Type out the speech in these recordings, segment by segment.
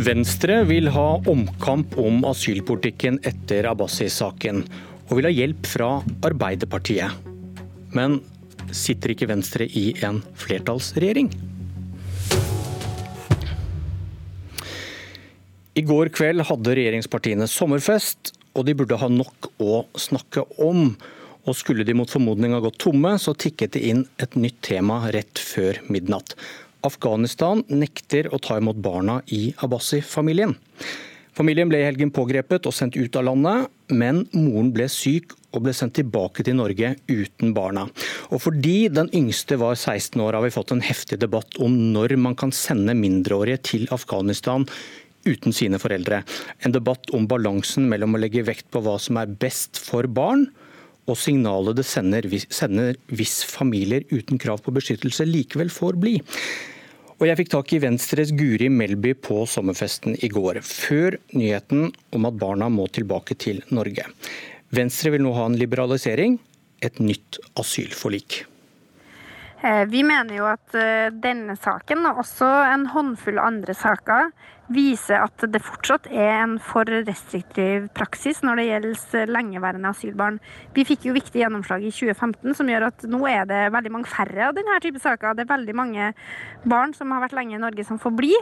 Venstre vil ha omkamp om asylpolitikken etter Abbasi-saken, og vil ha hjelp fra Arbeiderpartiet. Men sitter ikke Venstre i en flertallsregjering? I går kveld hadde regjeringspartiene sommerfest, og de burde ha nok å snakke om. Og skulle de mot formodning ha gått tomme, så tikket det inn et nytt tema rett før midnatt. Afghanistan nekter å ta imot barna i Abbasi-familien. Familien ble i helgen pågrepet og sendt ut av landet, men moren ble syk og ble sendt tilbake til Norge uten barna. Og fordi den yngste var 16 år, har vi fått en heftig debatt om når man kan sende mindreårige til Afghanistan uten sine foreldre. En debatt om balansen mellom å legge vekt på hva som er best for barn, og signalet det sender, sender hvis familier uten krav på beskyttelse likevel får bli. Og jeg fikk tak i Venstres Guri Melby på sommerfesten i går, før nyheten om at barna må tilbake til Norge. Venstre vil nå ha en liberalisering, et nytt asylforlik. Eh, vi mener jo at eh, denne saken, og også en håndfull andre saker, viser at det fortsatt er en for restriktiv praksis når det gjelder lengeværende asylbarn. Vi fikk jo viktig gjennomslag i 2015 som gjør at nå er det veldig mange færre av denne type saker. Det er veldig mange barn som har vært lenge i Norge som får bli,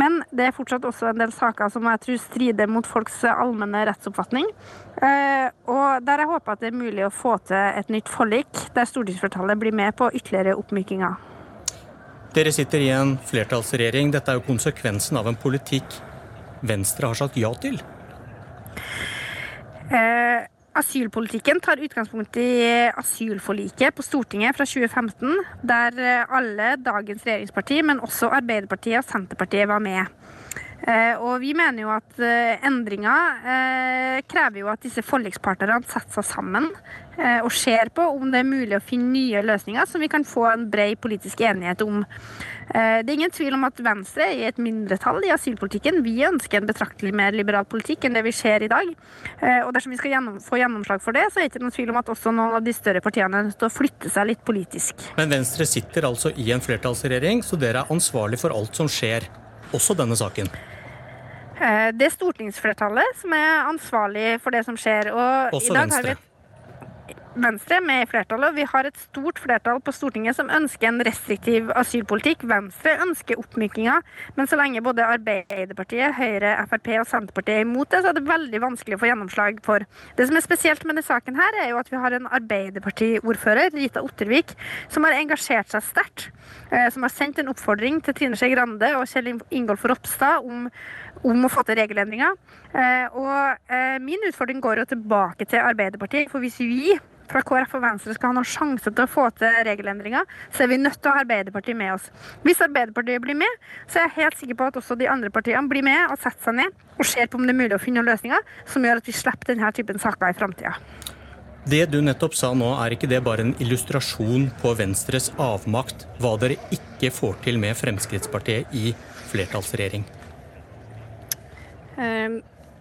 men det er fortsatt også en del saker som jeg tror strider mot folks allmenne rettsoppfatning. Eh, og der jeg håper at det er mulig å få til et nytt forlik, der stortingsflertallet blir med på ytterligere oppmykinger. Dere sitter i en flertallsregjering. Dette er jo konsekvensen av en politikk Venstre har sagt ja til. Eh, asylpolitikken tar utgangspunkt i asylforliket på Stortinget fra 2015, der alle dagens regjeringsparti, men også Arbeiderpartiet og Senterpartiet var med. Eh, og vi mener jo at eh, endringer eh, krever jo at disse forlikspartnerne setter seg sammen og ser på om det er mulig å finne nye løsninger som vi kan få en bred politisk enighet om. Det er ingen tvil om at Venstre er i et mindretall i asylpolitikken. Vi ønsker en betraktelig mer liberal politikk enn det vi ser i dag. Og dersom vi skal gjennom, få gjennomslag for det, så er det ikke noen tvil om at også noen av de større partiene er nødt til å flytte seg litt politisk. Men Venstre sitter altså i en flertallsregjering, så dere er ansvarlig for alt som skjer, også denne saken? Eh, det er stortingsflertallet som er ansvarlig for det som skjer. Og Også Venstre. Venstre med i flertallet. Vi har et stort flertall på Stortinget som ønsker en restriktiv asylpolitikk. Venstre ønsker oppmykinger, men så lenge både Arbeiderpartiet, Høyre, Frp og Senterpartiet er imot det, så er det veldig vanskelig å få gjennomslag for. Det som er spesielt med denne saken, her er jo at vi har en Arbeiderparti-ordfører, Rita Ottervik, som har engasjert seg sterkt. Eh, som har sendt en oppfordring til Trine Skei Grande og Kjell Ingolf Ropstad om, om å få til regelendringer. Eh, og eh, min utfordring går jo tilbake til Arbeiderpartiet. For hvis vi fra KrF og Venstre skal ha noen sjanse til å få til regelendringer, så er vi nødt til å ha Arbeiderpartiet med oss. Hvis Arbeiderpartiet blir med, så er jeg helt sikker på at også de andre partiene blir med og setter seg ned og ser på om det er mulig å finne løsninger som gjør at vi slipper denne typen saker i framtida. Det du nettopp sa nå, er ikke det bare en illustrasjon på Venstres avmakt, hva dere ikke får til med Fremskrittspartiet i flertallsregjering? Um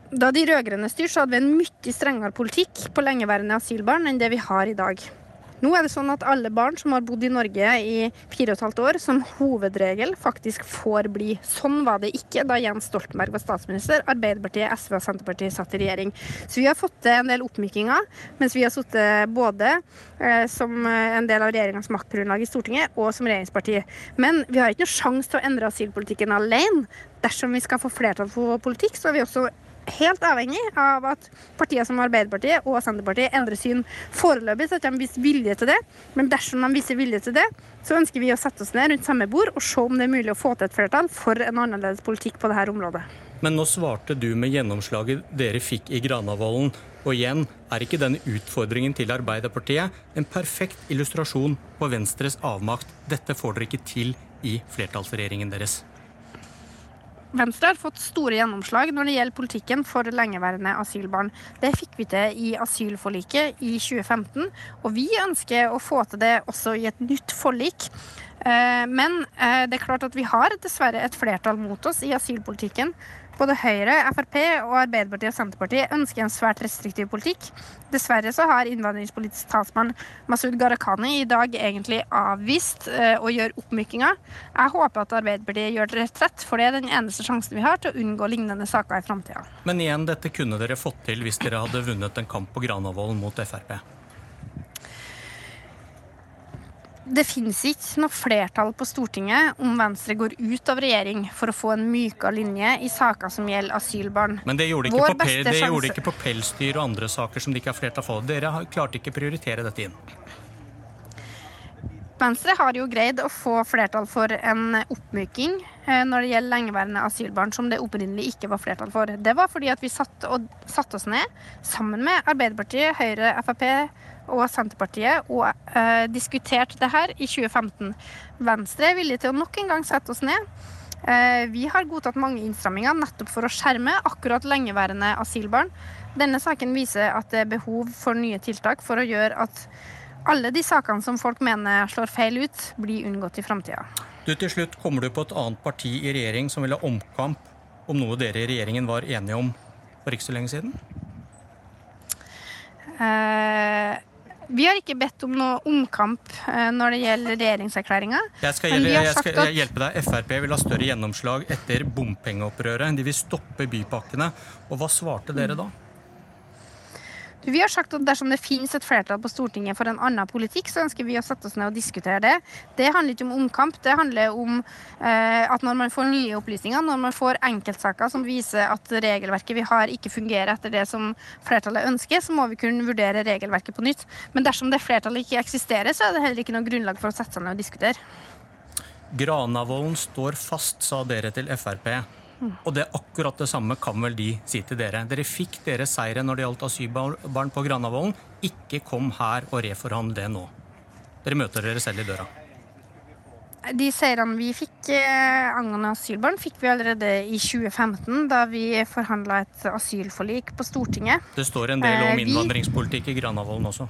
da de rød-grønne styrte, så hadde vi en mye strengere politikk på lengeværende asylbarn enn det vi har i dag. Nå er det sånn at alle barn som har bodd i Norge i fire og et halvt år, som hovedregel faktisk får bli. Sånn var det ikke da Jens Stoltenberg var statsminister, Arbeiderpartiet, SV og Senterpartiet satt i regjering. Så vi har fått til en del oppmykinger, mens vi har sittet både eh, som en del av regjeringas maktgrunnlag i Stortinget og som regjeringsparti. Men vi har ikke noe sjanse til å endre asylpolitikken alene. Dersom vi skal få flertall for politikk, så er vi også helt avhengig av at partier som Arbeiderpartiet og Senterpartiet endrer syn foreløpig, så at de viser vilje til det. Men dersom de viser vilje til det, så ønsker vi å sette oss ned rundt samme bord og se om det er mulig å få til et flertall for en annerledes politikk på dette området. Men nå svarte du med gjennomslaget dere fikk i Granavolden. Og igjen er ikke denne utfordringen til Arbeiderpartiet en perfekt illustrasjon på Venstres avmakt. Dette får dere ikke til i flertallsregjeringen deres. Venstre har fått store gjennomslag når det gjelder politikken for lengeværende asylbarn. Det fikk vi til i asylforliket i 2015, og vi ønsker å få til det også i et nytt forlik. Eh, men eh, det er klart at vi har dessverre et flertall mot oss i asylpolitikken. Både Høyre, Frp og Arbeiderpartiet og Senterpartiet ønsker en svært restriktiv politikk. Dessverre så har innvandringspolitisk talsmann Masud Gharahkhani i dag egentlig avvist uh, å gjøre oppmykinger. Jeg håper at Arbeiderpartiet gjør det retrett, for det er den eneste sjansen vi har til å unngå lignende saker i framtida. Men igjen, dette kunne dere fått til hvis dere hadde vunnet en kamp på Granavolden mot Frp? Det finnes ikke noe flertall på Stortinget om Venstre går ut av regjering for å få en mykere linje i saker som gjelder asylbarn. Men det gjorde ikke, på, det gjorde ikke på pelsdyr og andre saker som det ikke har flertall for. Dere klarte ikke å prioritere dette inn. Venstre har jo greid å få flertall for en oppmyking når det gjelder lengeværende asylbarn, som det opprinnelig ikke var flertall for. Det var fordi at vi satte oss ned sammen med Arbeiderpartiet, Høyre, Frp og Senterpartiet og eh, diskuterte det her i 2015. Venstre er villig til å nok en gang sette oss ned. Eh, vi har godtatt mange innstramminger nettopp for å skjerme akkurat lengeværende asylbarn. Denne saken viser at det er behov for nye tiltak for å gjøre at alle de sakene som folk mener slår feil ut, blir unngått i framtida. Til slutt kommer du på et annet parti i regjering som vil ha omkamp om noe dere i regjeringen var enige om for ikke så lenge siden? Uh, vi har ikke bedt om noe omkamp uh, når det gjelder regjeringserklæringa. Jeg skal, hjelpe, jeg skal hjelpe deg. Frp vil ha større gjennomslag etter bompengeopprøret. De vil stoppe bypakkene. Og hva svarte dere da? Vi har sagt at dersom det finnes et flertall på Stortinget for en annen politikk, så ønsker vi å sette oss ned og diskutere det. Det handler ikke om omkamp, det handler om eh, at når man får nye opplysninger, når man får enkeltsaker som viser at regelverket vi har ikke fungerer etter det som flertallet ønsker, så må vi kunne vurdere regelverket på nytt. Men dersom det flertallet ikke eksisterer, så er det heller ikke noe grunnlag for å sette seg ned og diskutere. Granavolden står fast, sa dere til Frp. Og det er akkurat det samme kan vel de si til dere. Dere fikk deres seire når det gjaldt asylbarn på Granavolden. Ikke kom her og reforhandle det nå. Dere møter dere selv i døra. De seirene vi fikk eh, angående asylbarn, fikk vi allerede i 2015, da vi forhandla et asylforlik på Stortinget. Det står en del om eh, innvandringspolitikk i Granavolden også?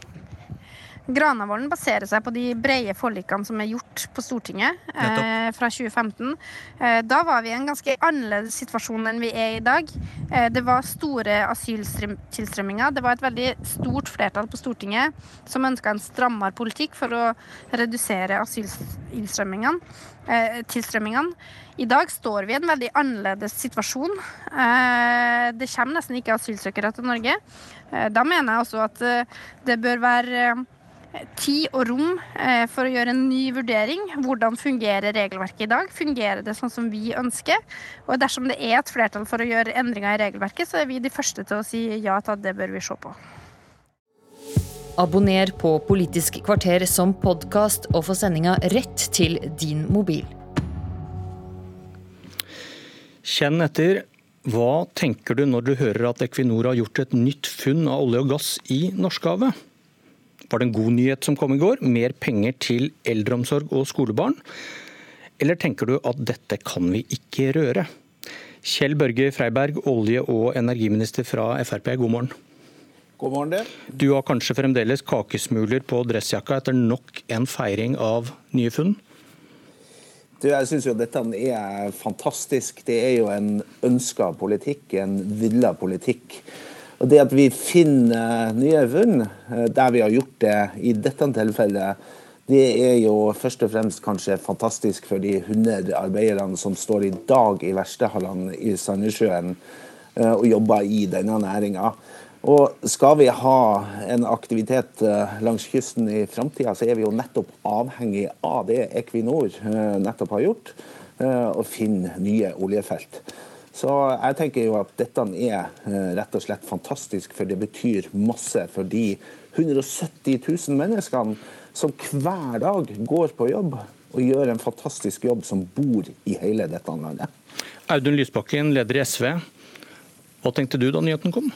Granavolden baserer seg på de brede forlikene som er gjort på Stortinget eh, fra 2015. Eh, da var vi i en ganske annerledes situasjon enn vi er i dag. Eh, det var store asyltilstrømminger. Det var et veldig stort flertall på Stortinget som ønska en strammere politikk for å redusere asyltilstrømmingene. Eh, I dag står vi i en veldig annerledes situasjon. Eh, det kommer nesten ikke asylsøkere til Norge. Eh, da mener jeg også at det bør være tid og rom eh, for å gjøre en ny vurdering. Hvordan fungerer regelverket i dag? Fungerer det sånn som vi ønsker? Og dersom det er et flertall for å gjøre endringer i regelverket, så er vi de første til å si ja til at det bør vi se på. Abonner på Politisk kvarter som podkast og få sendinga rett til din mobil. Kjenn etter. Hva tenker du når du hører at Equinor har gjort et nytt funn av olje og gass i Norskehavet? Var det en god nyhet som kom i går? Mer penger til eldreomsorg og skolebarn? Eller tenker du at dette kan vi ikke røre? Kjell Børge Freiberg, olje- og energiminister fra Frp, god morgen. God morgen, det. Du har kanskje fremdeles kakesmuler på dressjakka etter nok en feiring av nye funn? Du, jeg syns jo dette er fantastisk. Det er jo en ønska politikk, en villa politikk. Og Det at vi finner nye funn eh, der vi har gjort det i dette tilfellet, det er jo først og fremst kanskje fantastisk for de 100 arbeiderne som står i dag i verkstedhallene i Sandnessjøen eh, og jobber i denne næringa. Og skal vi ha en aktivitet eh, langs kysten i framtida, så er vi jo nettopp avhengig av det Equinor nettopp har gjort, å finne nye oljefelt. Så jeg tenker jo at dette er eh, rett og slett fantastisk, for det betyr masse for de 170 000 menneskene som hver dag går på jobb og gjør en fantastisk jobb, som bor i hele dette landet. Audun Lysbakken, leder i SV. Hva tenkte du da nyheten kom?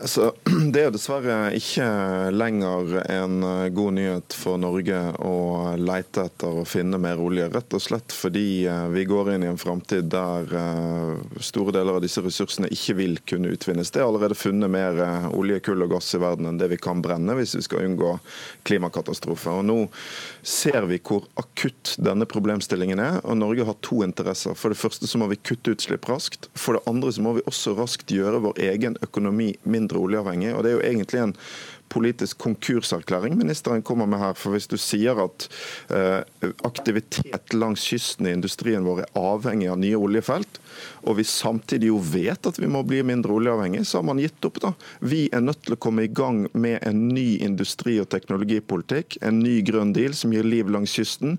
Altså, Det er dessverre ikke lenger en eh, god nyhet for Norge å leite etter å finne mer olje. Rett og slett fordi eh, vi går inn i en framtid der eh, store deler av disse ressursene ikke vil kunne utvinnes. Det er allerede funnet mer olje, kull og gass i verden enn det vi kan brenne hvis vi skal unngå klimakatastrofe. Og Nå ser vi hvor akutt denne problemstillingen er. og Norge har to interesser. For det første så må vi kutte utslipp raskt. For det andre så må vi også raskt gjøre vår egen økonomi mindre oljeavhengig. Og Det er jo egentlig en politisk konkurserklæring ministeren kommer med her. For Hvis du sier at eh, aktivitet langs kysten i industrien vår er avhengig av nye oljefelt, og vi samtidig jo vet at vi må bli mindre oljeavhengig, så har man gitt opp. da. Vi er nødt til å komme i gang med en ny industri- og teknologipolitikk, en ny grønn deal som gir liv langs kysten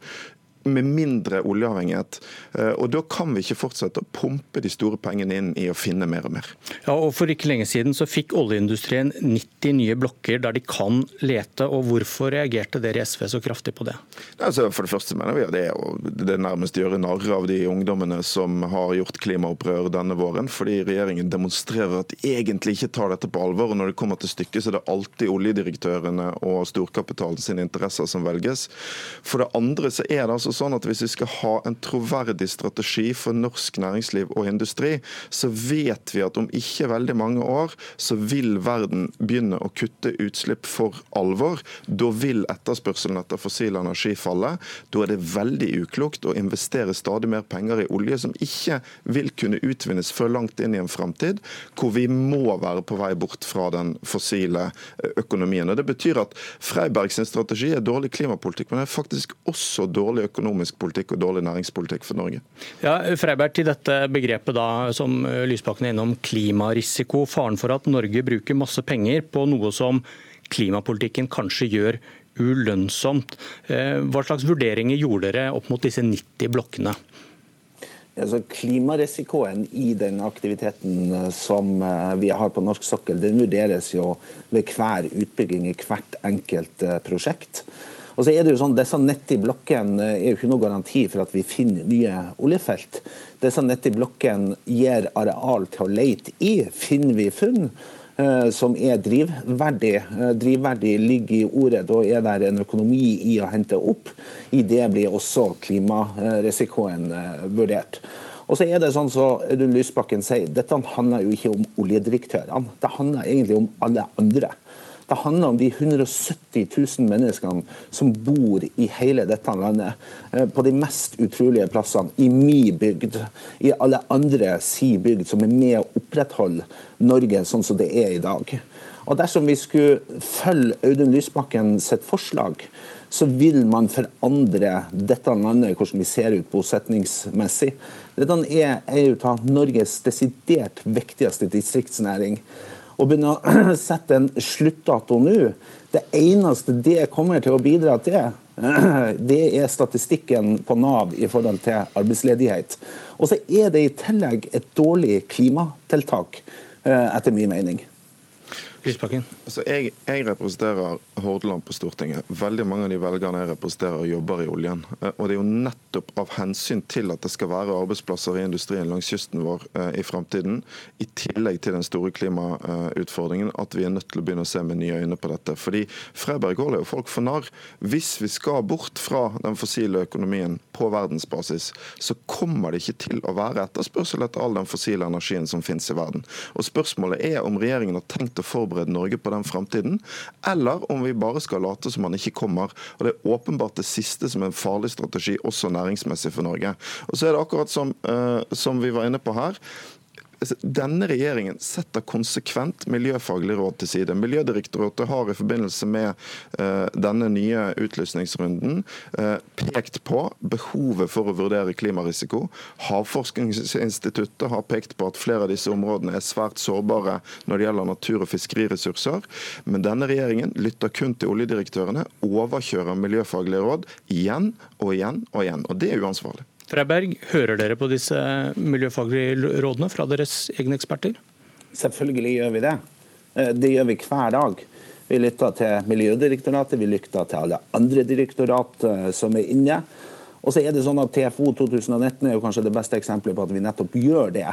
med mindre oljeavhengighet. Eh, og Da kan vi ikke fortsette å pumpe de store pengene inn i å finne mer og mer. Ja, og For ikke lenge siden så fikk oljeindustrien 90 nye blokker der de kan lete. og Hvorfor reagerte dere i SV så kraftig på det? Altså, for det første mener vi at det er å det nærmest gjøre narr av de ungdommene som har gjort klimaopprør denne våren, fordi regjeringen demonstrerer at de egentlig ikke tar dette på alvor. og Når det kommer til stykket, så er det alltid oljedirektørene og storkapitalen sine interesser som velges. For det andre så er det altså sånn at Hvis vi skal ha en troverdig strategi for norsk næringsliv og industri, så vet vi at om ikke veldig mange år så vil verden begynne å kutte utslipp for alvor. Da vil etterspørselen etter fossil energi falle. Da er det veldig uklokt å investere stadig mer penger i olje som ikke vil kunne utvinnes før langt inn i en framtid, hvor vi må være på vei bort fra den fossile økonomien. Og Det betyr at Freibergs strategi er dårlig klimapolitikk, men det er faktisk også dårlig økonomi økonomisk politikk og dårlig næringspolitikk for Norge. Ja, Freiberg, til dette begrepet da, som eh, Lysbakken er innom, klimarisiko. Faren for at Norge bruker masse penger på noe som klimapolitikken kanskje gjør ulønnsomt. Eh, hva slags vurderinger gjorde dere opp mot disse 90 blokkene? Altså, klimarisikoen i den aktiviteten eh, som vi har på norsk sokkel, den vurderes jo ved hver utbygging i hvert enkelt prosjekt. Og så er det jo sånn, Disse 90 blokkene er jo ikke noe garanti for at vi finner nye oljefelt. Disse 90 blokkene gir areal til å leite i. Finner vi funn eh, som er drivverdig, eh, drivverdig ligger i ordet, da er det en økonomi i å hente opp. I det blir også klimarisikoen eh, vurdert. Og så er det sånn så Lysbakken sier, Dette handler jo ikke om oljedirektørene. Det handler egentlig om alle andre. Det handler om de 170 000 menneskene som bor i hele dette landet. Eh, på de mest utrolige plassene. I min bygd, i alle andre si bygd, som er med å opprettholde Norge sånn som det er i dag. Og Dersom vi skulle følge Audun Lysbakken sitt forslag, så vil man forandre dette landet, hvordan vi ser ut bosetningsmessig. Dette er en av Norges desidert viktigste distriktsnæring å begynne å sette en sluttdato nå, det eneste det kommer til å bidra til, det er statistikken på Nav i forhold til arbeidsledighet. Og så er det i tillegg et dårlig klimatiltak, eh, etter min mening. Lysbakken? Altså, jeg, jeg, representerer Hordaland på Stortinget. Veldig mange av de velgerne jeg representerer, jobber i oljen. Eh, og Det er jo nettopp av hensyn til at det skal være arbeidsplasser i industrien langs kysten vår eh, i fremtiden, i tillegg til den store klimautfordringen, at vi er nødt til å begynne å se med nye øyne på dette. Fordi Freiberg holder jo folk for narr. Hvis vi skal bort fra den fossile økonomien på verdensbasis, så kommer det ikke til å være etterspørsel etter all den fossile energien som finnes i verden. Og Spørsmålet er om regjeringen har tenkt å forberede forberede Norge på den framtiden, eller om vi bare skal late som han ikke kommer. Og Det er åpenbart det siste som er en farlig strategi, også næringsmessig for Norge. Og så er det akkurat som, uh, som vi var inne på her. Denne regjeringen setter konsekvent miljøfaglig råd til side. Miljødirektoratet har i forbindelse med uh, denne nye utlysningsrunden uh, pekt på behovet for å vurdere klimarisiko. Havforskningsinstituttet har pekt på at flere av disse områdene er svært sårbare når det gjelder natur- og fiskeriressurser. Men denne regjeringen lytter kun til oljedirektørene, overkjører miljøfaglige råd igjen og igjen og igjen. Og det er uansvarlig. Freiberg, hører dere på disse miljøfaglige rådene fra deres egne eksperter? Selvfølgelig gjør vi det. Eh, det gjør vi hver dag. Vi lytter til Miljødirektoratet, vi lytter til alle andre direktorat eh, som er inne. Og så er det sånn at TFO 2019 er jo kanskje det beste eksempelet på at vi nettopp gjør det.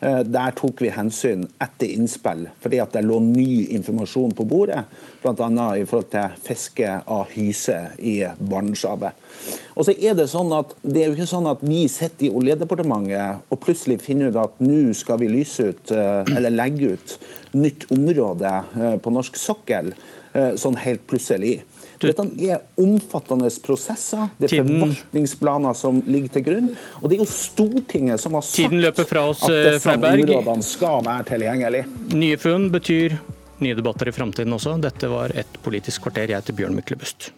Eh, der tok vi hensyn etter innspill, fordi at det lå ny informasjon på bordet. Bl.a. i forhold til fiske av hyse i Barentshavet. Og så er Det sånn at det er jo ikke sånn at vi sitter i Oljedepartementet og plutselig finner ut at nå skal vi lyse ut, eh, eller legge ut, nytt område eh, på norsk sokkel, sånn helt plutselig. Dette er omfattende prosesser. Det er forvaltningsplaner som ligger til grunn. Og det er jo Stortinget som har sagt oss, at disse områdene skal være tilgjengelige. Nye funn betyr nye debatter i framtiden også. Dette var et politisk kvarter. Jeg heter Bjørn Myklebust.